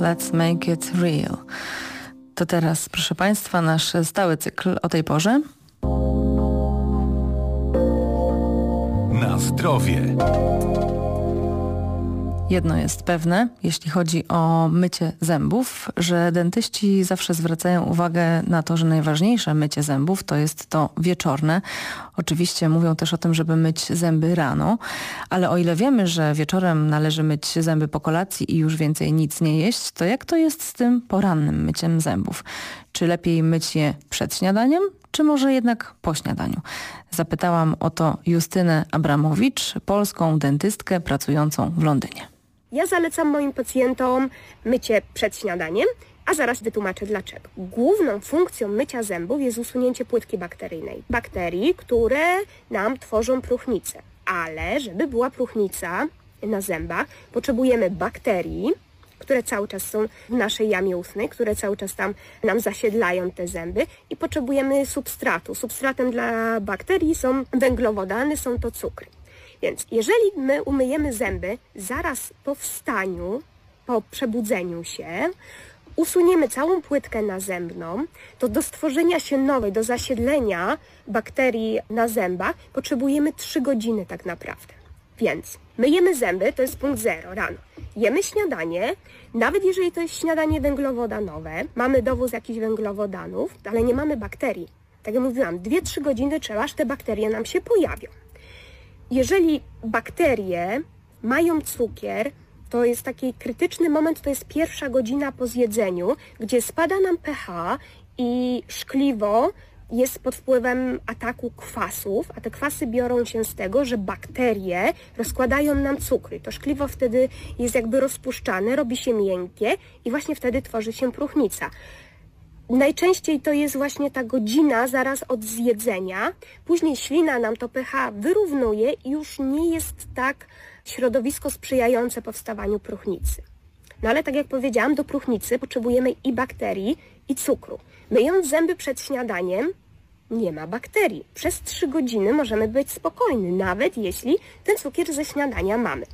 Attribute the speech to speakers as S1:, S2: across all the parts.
S1: let's make it real. To teraz, proszę Państwa, nasz stały cykl o tej porze.
S2: Na zdrowie.
S1: Jedno jest pewne, jeśli chodzi o mycie zębów, że dentyści zawsze zwracają uwagę na to, że najważniejsze mycie zębów to jest to wieczorne. Oczywiście mówią też o tym, żeby myć zęby rano, ale o ile wiemy, że wieczorem należy myć zęby po kolacji i już więcej nic nie jeść, to jak to jest z tym porannym myciem zębów? Czy lepiej myć je przed śniadaniem, czy może jednak po śniadaniu? Zapytałam o to Justynę Abramowicz, polską dentystkę pracującą w Londynie.
S3: Ja zalecam moim pacjentom mycie przed śniadaniem, a zaraz wytłumaczę dlaczego. Główną funkcją mycia zębów jest usunięcie płytki bakteryjnej. Bakterii, które nam tworzą próchnicę. Ale żeby była próchnica na zębach, potrzebujemy bakterii, które cały czas są w naszej jamie ustnej, które cały czas tam nam zasiedlają te zęby i potrzebujemy substratu. Substratem dla bakterii są węglowodany, są to cukry. Więc jeżeli my umyjemy zęby zaraz po wstaniu, po przebudzeniu się, usuniemy całą płytkę nazębną, to do stworzenia się nowej, do zasiedlenia bakterii na zębach potrzebujemy 3 godziny tak naprawdę. Więc myjemy zęby, to jest punkt zero rano. Jemy śniadanie, nawet jeżeli to jest śniadanie węglowodanowe, mamy dowóz jakichś węglowodanów, ale nie mamy bakterii. Tak jak mówiłam, 2-3 godziny trzeba, aż te bakterie nam się pojawią. Jeżeli bakterie mają cukier, to jest taki krytyczny moment, to jest pierwsza godzina po zjedzeniu, gdzie spada nam pH i szkliwo jest pod wpływem ataku kwasów, a te kwasy biorą się z tego, że bakterie rozkładają nam cukry. To szkliwo wtedy jest jakby rozpuszczane, robi się miękkie i właśnie wtedy tworzy się próchnica. Najczęściej to jest właśnie ta godzina zaraz od zjedzenia. Później ślina nam to pH wyrównuje i już nie jest tak środowisko sprzyjające powstawaniu próchnicy. No ale tak jak powiedziałam, do próchnicy potrzebujemy i bakterii, i cukru. Myjąc zęby przed śniadaniem, nie ma bakterii. Przez 3 godziny możemy być spokojni, nawet jeśli ten cukier ze śniadania mamy.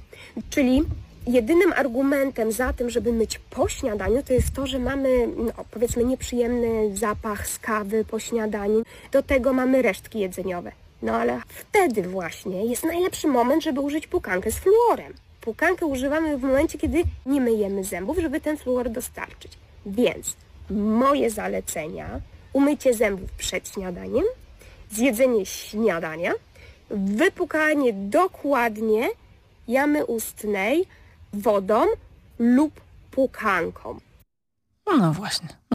S3: Czyli jedynym argumentem za tym, żeby myć po śniadaniu, to jest to, że mamy, no, powiedzmy, nieprzyjemny zapach z kawy po śniadaniu. Do tego mamy resztki jedzeniowe. No ale wtedy właśnie jest najlepszy moment, żeby użyć pukankę z fluorem. Pukankę używamy w momencie, kiedy nie myjemy zębów, żeby ten fluor dostarczyć. Więc moje zalecenia, umycie zębów przed śniadaniem, zjedzenie śniadania, wypukanie dokładnie jamy ustnej wodą lub pukanką.
S1: No właśnie.